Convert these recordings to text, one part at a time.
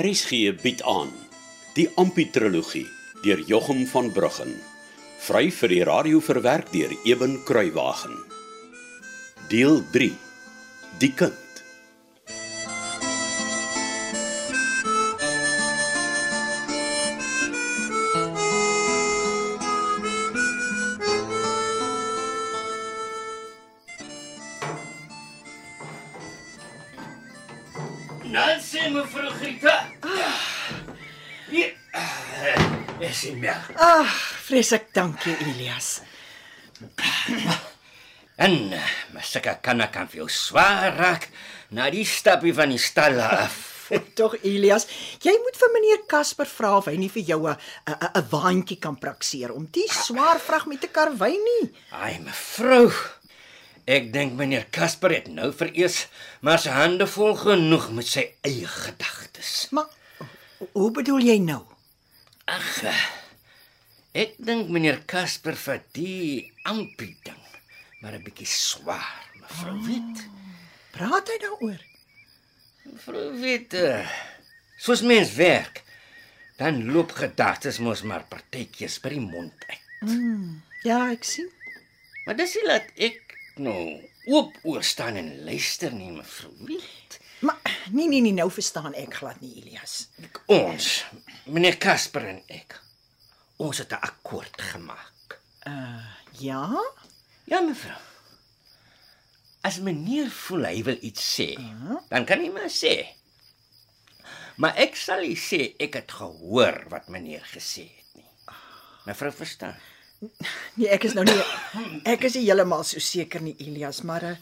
RSG bied aan die Amputrologie deur Jochum van Bruggen. Vry vir die radio verwerk deur Eben Kruiwagen. Deel 3. Die kind. Nancy mevrou Grieta. Nie meer. Ag, vreeslik dankie Elias. En masaka kan kan vir jou swaar raak na die stapie van die stal af. Tog Elias, jy moet vir meneer Casper vra of hy nie vir jou 'n 'n 'n waantjie kan prakseer om die swaar vrag met te karwei nie. Ai mevrou. Ek dink meneer Casper het nou vereers maar sy hande vol genoeg met sy eie gedagtes. Maar hoe bedoel jy nou? Ag. Ek dink meneer Casper vir die ampie ding maar 'n bietjie swaar, mevrou weet. Praat hy daaroor? Mevrou weet, uh, soos mens werk, dan loop gedagtes mos maar partytjies by die mond uit. Ja, ek sien. Maar dis nie laat ek nou oop oor staan en luister nie, mevrou weet. Maar nee nee nee, nou verstaan ek glad nie Elias. Ons, meneer Casper en ek, ons het 'n akkoord gemaak. Uh ja? Ja, mevrou. As meneer voel hy wil iets sê, dan kan hy maar sê. Maar ek sal nie sê ek het gehoor wat meneer gesê het nie. Mevrou verstaan. Nee, ek is nou nie ek is nie heeltemal so seker nie Elias, maar uh,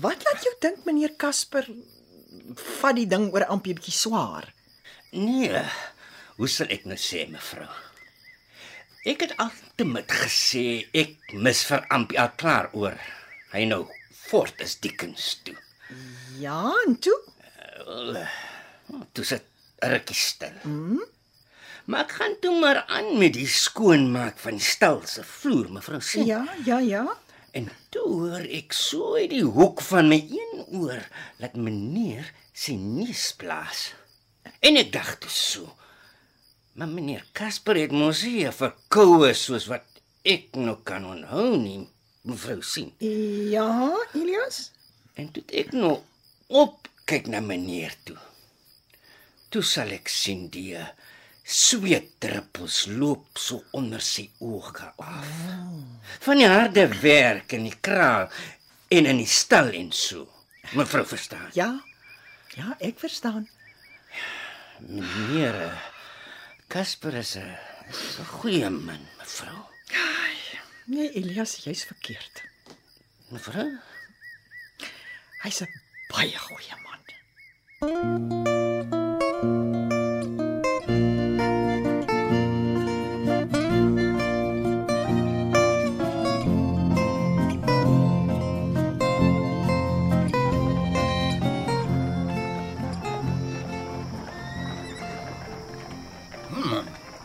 wat laat jou dink meneer Casper vat die ding oor ampie bietjie swaar? Nee, hoe sal ek nou sê, mevrou? Ek het altyd gesê ek mis vir Ampie al klaar oor. Hy nou fort is Dickens toe. Ja, en toe? Toe sit rukkie stil. Mm? Maar ek gaan toe maar aan met die skoonmaak van die stal se vloer, mevrou sien. Ja, ja, ja. En toe hoor ek so uit die hoek van my een oor dat meneer sy neus blaas. En ek dink toe so. Maar meneer Casper het mos hier verkoue soos wat ek nou kan onthou nie, mevrou sien. Ja, Elias? En toe ek nou op kyk na meneer toe. Toe sal ek sien die eh, sweetdruppels loop so onder sy oë af. Van die harde werk in die kraal en in die stal en so. Mevrou verstaan. Ja. Ja, ek verstaan. Meneer eh, Casper is 'n is 'n goeie man, mevrou. Nee, Elias, jy's verkeerd. Mevrou? Hy's 'n baie goeie man.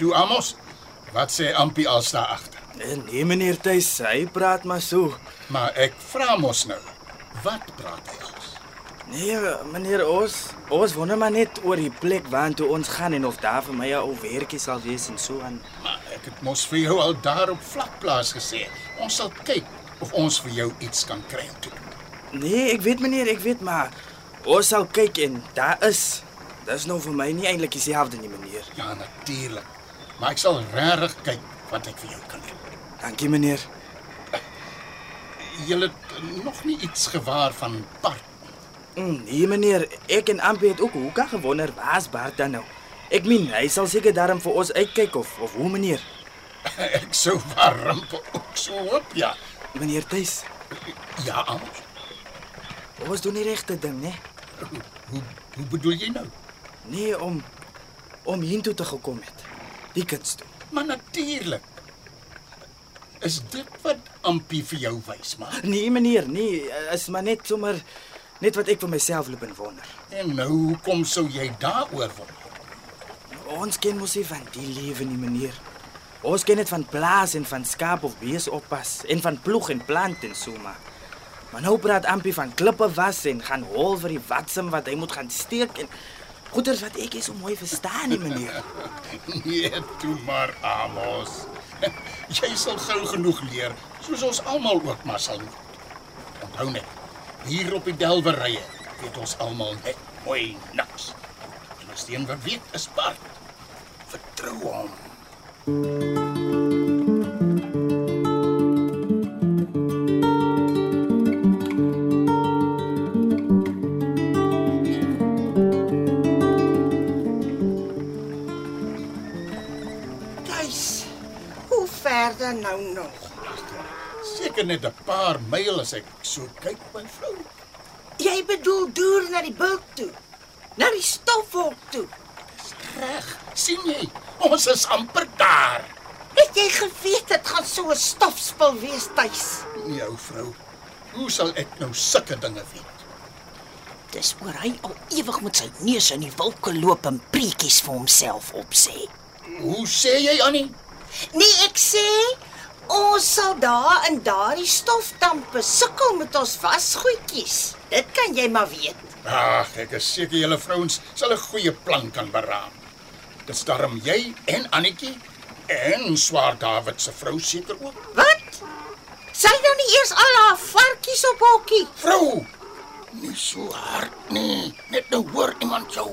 Toe Amos, wat sê Ampie als daar agter? Nee meneer Tuis, hy praat maar so. Maar ek vra mos nou, wat praat hy als? Nee meneer ons, ons wonder maar net oor die plek waartoe ons gaan en of daar vir my 'n ou werkie sal wees en so aan. Maar ek het mos vir jou al daar op vlakplaas gesê. Ons sal kyk of ons vir jou iets kan kry om te doen. Nee, ek weet meneer, ek weet maar ons sal kyk en daar is. Dis nou vir my nie eintlik dieselfde nie meneer. Ja, natuurlik. Maar ek sal regtig kyk wat ek vir jou kan doen. Dankie meneer. Jy het nog nie iets gewaar van Bart. Mm, Nee meneer, ek en Ampie het ook hoeka gewonder waar's Bart dan nou. Ek meen, hy sal seker daarom vir ons uitkyk of of hoe meneer? Ek sou warm ook so hoop, ja. Meneer Tuis, Ja, Amos. ons doen die regte ding, né? Hoe hoe bedoel jy nou? Nee, om om hiertoe te gekom het. Die kids toe. Maar natuurlik. Is dit wat Ampie vir jou wys, maar? Nee meneer, nee, is maar net sommer net wat ek vir myself loop en wonder. En nou hoekom sou jy daaroor wonder? Ons ken mos nie van die lewe nie meneer. Ons ken dit van plaas en van skaap of bees oppas en van ploeg en plant en so maar. Maar nou praat Ampie van klippe was en gaan hol vir die watsem wat hy moet gaan steek en Goeders wat ek nie so mooi verstaan nie, meneer. Nee, toe maar Amos. Jy sal gou genoeg leer, soos ons almal ook maar sal moet. Onthou net, hier op die Delwerye weet ons almal net mooi niks. En as een wat weet is Bart. Vertrou hom. Tuis. Seker net 'n paar myl as ek so kyk, my vrou. Jy bedoel deur na die bult toe. Na die stofwolk toe. Reg, sien jy? Ons is amper daar. Het jy geweet dit gaan so 'n stofspul wees tuis? Jou vrou. Hoe sal ek nou sulke dinge weet? Dis oor hy al ewig met sy neus in die wolke loop en preekies vir homself opsê. Hoe sê jy Annie? Nee, ek sê ons sal daar in daardie stofdampe sukkel met ons wasgoedjies. Dit kan jy maar weet. Ag, ek is seker julle vrouens sal 'n goeie plan kan beraam. Dis darm jy en Annetjie en Swaar Dawid se vrou seker ook. Wat? Sy nou nie eers al haar varkies op hokkie. Vrou, nie so hard nie. Net nou hoor iemand jou.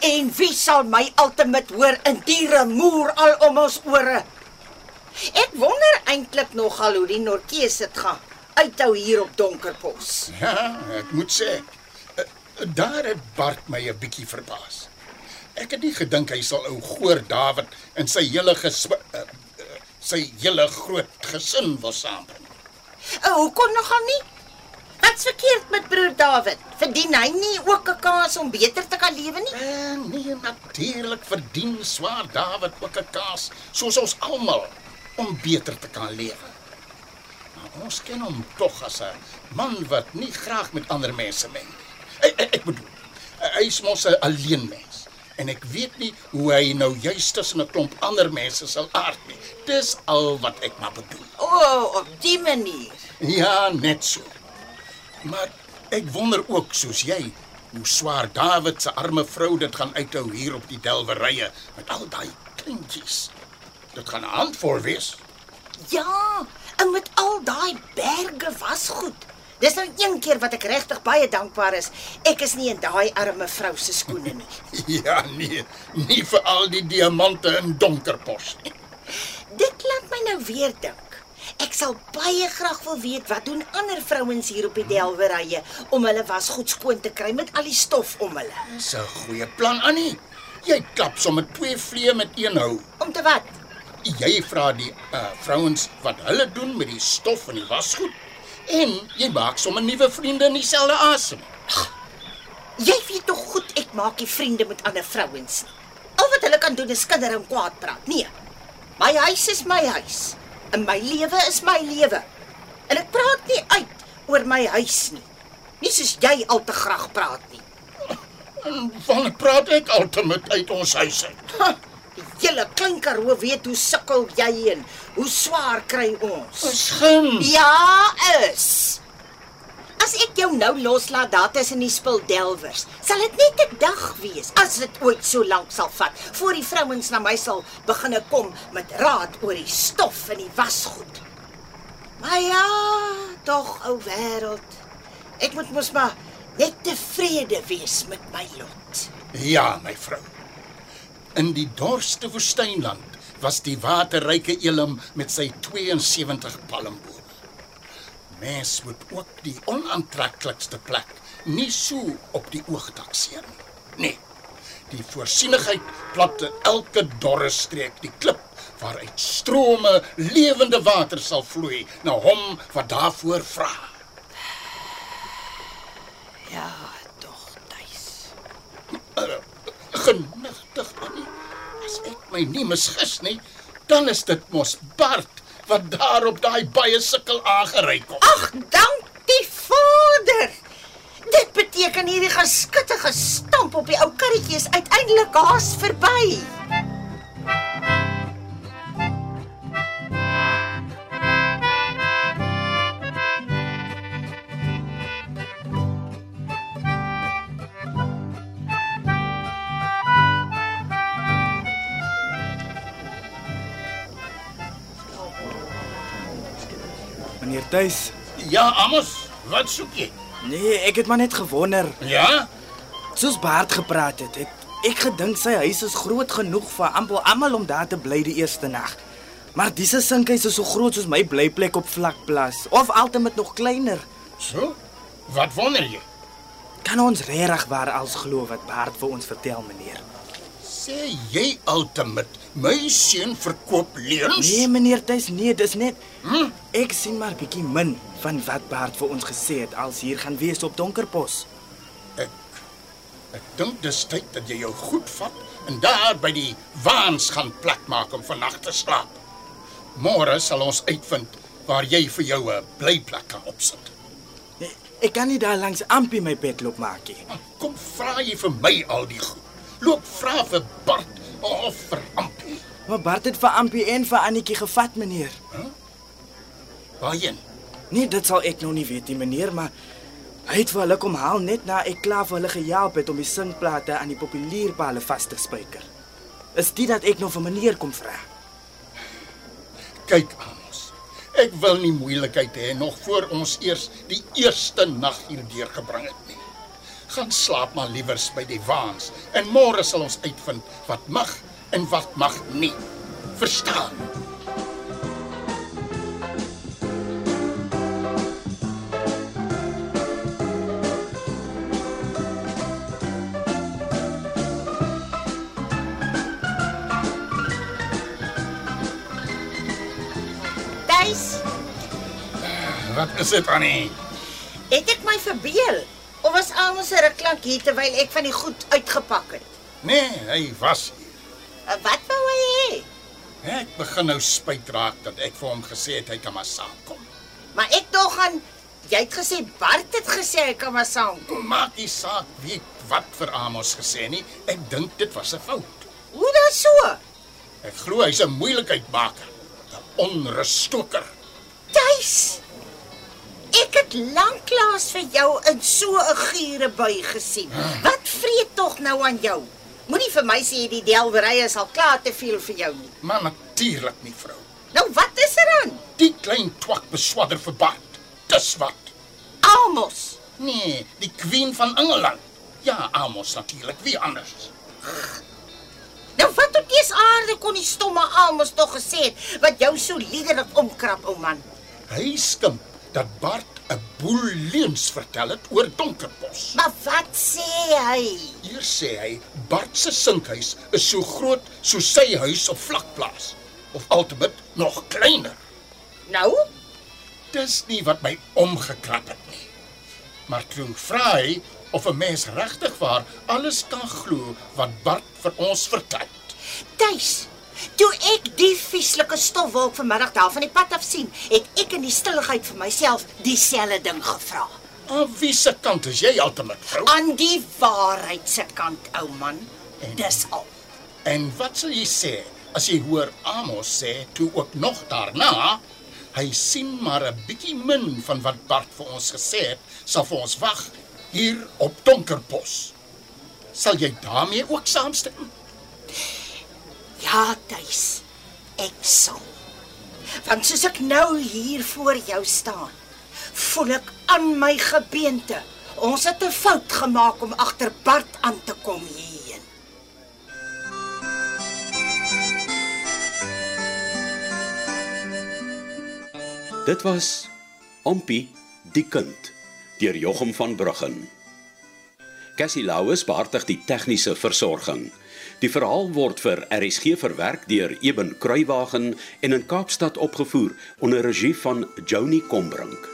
En wie sal my ultimate hoor in diere moer al om ons ore? Ek wonder eintlik nogal hoe die Norkees dit gaan uithou hier op Donkerpos. Ja, ek moet sê, eh, daar het Bart my 'n bietjie verbaas. Ek het nie gedink hy sal ou Goor Dawid en sy hele gesw uh, uh, sy hele groot gesin wil saambring. Uh, hoekom nogal nie? Wat's verkeerd met broer David? Verdien hy nie ook 'n kans om beter te kan lewe nie? En nee, natuurlik verdien Swaar Dawid ook 'n kans, soos ons almal, om beter te kan lewe. Maar ons ken hom tog as 'n man wat nie graag met ander mense meng nie. Ek, ek, ek bedoel, hy is mos 'n alleen mens en ek weet nie hoe hy nou juist tussen 'n klomp ander mense sal aard nie. Dis al wat ek maar bedoel. O, oh, op die manier. Ja, net so. Maar ek wonder ook soos jy hoe swaar Dawid se arme vrou dit gaan uithou hier op die delwerye met al daai kleintjies. Dit gaan 'n handvol wees. Ja, en met al daai berge wasgoed. Dis nou een keer wat ek regtig baie dankbaar is. Ek is nie in daai arme vrou se skoene nie. Ja, nee, nie vir al die diamante in Donkerpos nie. Dit laat my nou weer dink. Ek sal baie graag wil weet wat doen ander vrouens hier op die Delwerye om hulle wasgoed skoon te kry met al die stof om hulle. Dis 'n goeie plan, Annie. Jy klap sommer twee vliee met een hou. Om te wat? Jy vra die uh, vrouens wat hulle doen met die stof en die wasgoed en jy maak sommer nuwe vriende in dieselfde asem. Jy weet tog goed ek maak nie vriende met ander vrouens nie. Al wat hulle kan doen is kinder en kwaad praat. Nee. My huis is my huis. En my lewe is my lewe. En ek praat nie uit oor my huis nie. Nie soos jy al te graag praat nie. En van praat ek altyd uit ons huis uit. Ha, die hele klein Karoo weet hoe sukkel jy en hoe swaar kry ons. Skyn. Ja, is. As ek jou nou loslaat daar tussen die spildelwers, sal dit net 'n dag wees as dit ooit so lank sal vat voor die vrouens na my sal begine kom met raad oor die stof en die wasgoed. Maar ja, tog ou wêreld. Ek moet mos maar net tevrede wees met my lot. Ja, my vrou. In die dorste woestynland was die waterryke Elim met sy 72 palmbome. Mens moet ook die onaantreklikste plek nie so op die oog takseer nie. Nee. Die voorsienigheid plat in elke dorre streek die klip waaruit strome lewende water sal vloei na hom wat daarvoor vra. Ja, tog, tuis. Genigtig Annie. As ek my nie misgis nie, dan is dit mos Bart wat daar op daai baie sukkel aangery kom. Ag, dank die Vader. Dit beteken hierdie geskittige stamp op die ou karretjie is uiteindelik haas verby. Meneer Tuis. Ja, Amos, wat soek jy? Nee, ek het maar net gewonder. Ja? Soos Bart gepraat het, het ek gedink sy huis is groot genoeg vir amper almal om daar te bly die eerste nag. Maar dis sinkhuis is so groot soos my blyplek op vlakplaas of altemat nog kleiner. So? Wat wonder jy? Kan ons regtig waar als glo wat Bart vir ons vertel, meneer? Sê jy ultimate my seun verkoop leuns? Nee, meneer Tuis, nee, dis net hm? ek sien maar bietjie min van wat Bart vir ons gesê het als hier gaan wees op Donkerpos. Ek ek dink dis tyd dat jy jou goed vat en daar by die waans gaan plek maak om vannag te slaap. Môre sal ons uitvind waar jy vir jou 'n blyplek kan opsit. Ek kan nie daar langs Ampie my bed loop maak nie. Kom vra jy vir my al die goed. Loop vra vir Bart of vir Ampie. Maar Bart het vir Ampie en vir Annetjie gevat, meneer. Waarheen? Nee, dit sal ek nog nie weet nie, meneer, maar hy het vir hulle kom haal net na ek klaar vir hulle gehelp het om die singplate aan die populierpale vas te spyker. Is dit dat ek nog vir meneer kom vra? Kyk, Amos. Ek wil nie moeilikheid hê nog voor ons eers die eerste nag hier deurgebring het nie. Gaan slaap maar liewers by die waans en môre sal ons uitvind wat mag en wat mag nie. Verstaan? Tuis, Wat is dit, Annie? het ek my verbeel of was almal se ruklank hier terwyl ek van die goed uitgepak het? Nee, hy was hier. En Wat wou hy hê? Ek begin nou spyt raak dat ek vir hom gesê het hy kan maar saamkom. Maar ek dog aan jy het gesê Bart het gesê hy kan maar saamkom. Maak nie saak wie wat vir Amos gesê nie. Ek dink dit was 'n fout. Hoe dan so? Ek glo hy's 'n moeilikheidmaker, 'n onrusstoker. Het lanklaas vir jou in so 'n gure bui gesien. Wat vreet tog nou aan jou? Moenie vir my sê die delwery is al klaar te veel vir jou nie. Maar natuurlik nie, vrou. Nou wat is er aan? Die klein twak beswadder vir Bart. Dis wat. Almos. Nee, die queen van Engeland. Ja, Amos natuurlik, wie anders? Nou wat op dese aarde kon die stomme Almos tog gesê het wat jou so liderlik omkrap, ou man? Hy skimp dat Bart 'n boel leuns vertel het oor Donkerpos. Maar wat sê hy? Eers sê hy Bart se sinkhuis is so groot soos sy huis op vlakplaas of altemat nog kleiner. Nou? Dis nie wat my omgekrap het nie. Maar toe vra hy of 'n mens regtig waar alles kan glo wat Bart vir ons vertel. Tuis. Toe ek die vieslike stofwolk vanmiddag daar van die pad af sien, het ek in die stilligheid vir myself dieselfde ding gevra. Aan wie se kant is jy altemat, vrou? Aan die waarheid se kant, ou man. Dis al. En wat sal jy sê as jy hoor Amos sê toe ook nog daarna hy sien maar 'n bietjie min van wat Bart vir ons gesê het, sal vir ons wag hier op Donkerpos. Sal jy daarmee ook saamstem? Ja, tuis. Ek sal. Want soos ek nou hier voor jou staan, voel ek aan my gebeente. Ons het 'n fout gemaak om agter Bart aan te kom hierheen. Dit was Ompie die kind deur Jochum van Bruggen. Cassie Louws behartig die tegniese versorging. Die verhaal word vir RSG verwerk deur Eben Kruiwagen en in Kaapstad opgevoer onder regie van Joni Combrink.